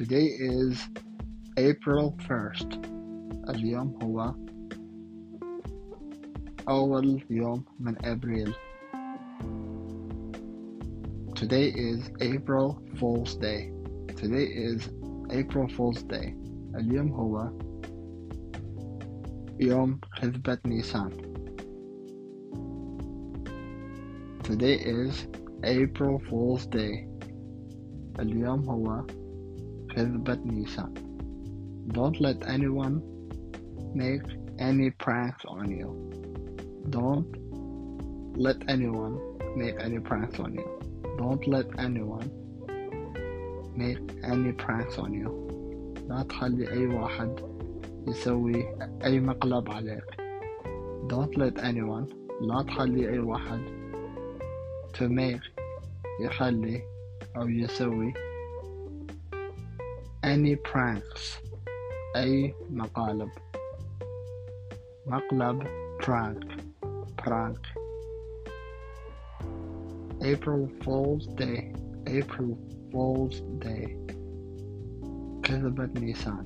Today is April 1st اليوم هو أول يوم من أبريل Today is April Fool's Day Today is April Fool's Day اليوم هو يوم حسبة نيسان Today is April Fool's Day اليوم هو كذبة نيسان. Don't let anyone make any pranks on you. Don't let anyone make any pranks on you. Don't let anyone make any pranks on you. لا تخلي أي واحد يسوي أي مقلب عليك. Don't let anyone لا تخلي أي واحد to make يخلي أو يسوي any pranks أي مقالب مقلب prank prank April Fool's Day April Fool's Day كذبت نيسان